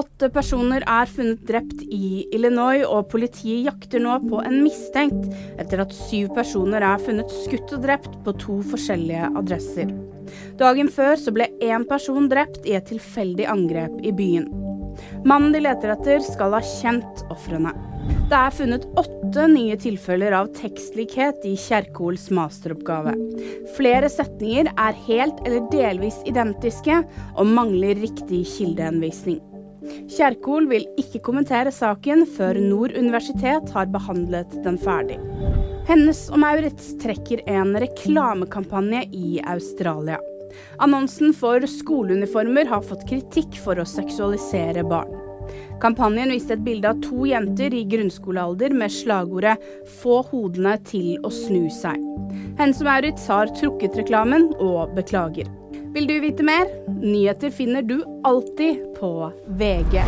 Åtte personer er funnet drept i Illinois, og politiet jakter nå på en mistenkt etter at syv personer er funnet skutt og drept på to forskjellige adresser. Dagen før så ble én person drept i et tilfeldig angrep i byen. Mannen de leter etter, skal ha kjent ofrene. Det er funnet åtte nye tilfeller av tekstlikhet i Kjerkols masteroppgave. Flere setninger er helt eller delvis identiske og mangler riktig kildehenvisning. Kjerkol vil ikke kommentere saken før Nord universitet har behandlet den ferdig. Hennes og Maurits trekker en reklamekampanje i Australia. Annonsen for skoleuniformer har fått kritikk for å seksualisere barn. Kampanjen viste et bilde av to jenter i grunnskolealder med slagordet 'Få hodene til å snu seg'. Hennes og Maurits har trukket reklamen og beklager. Vil du vite mer? Nyheter finner du alltid på VG.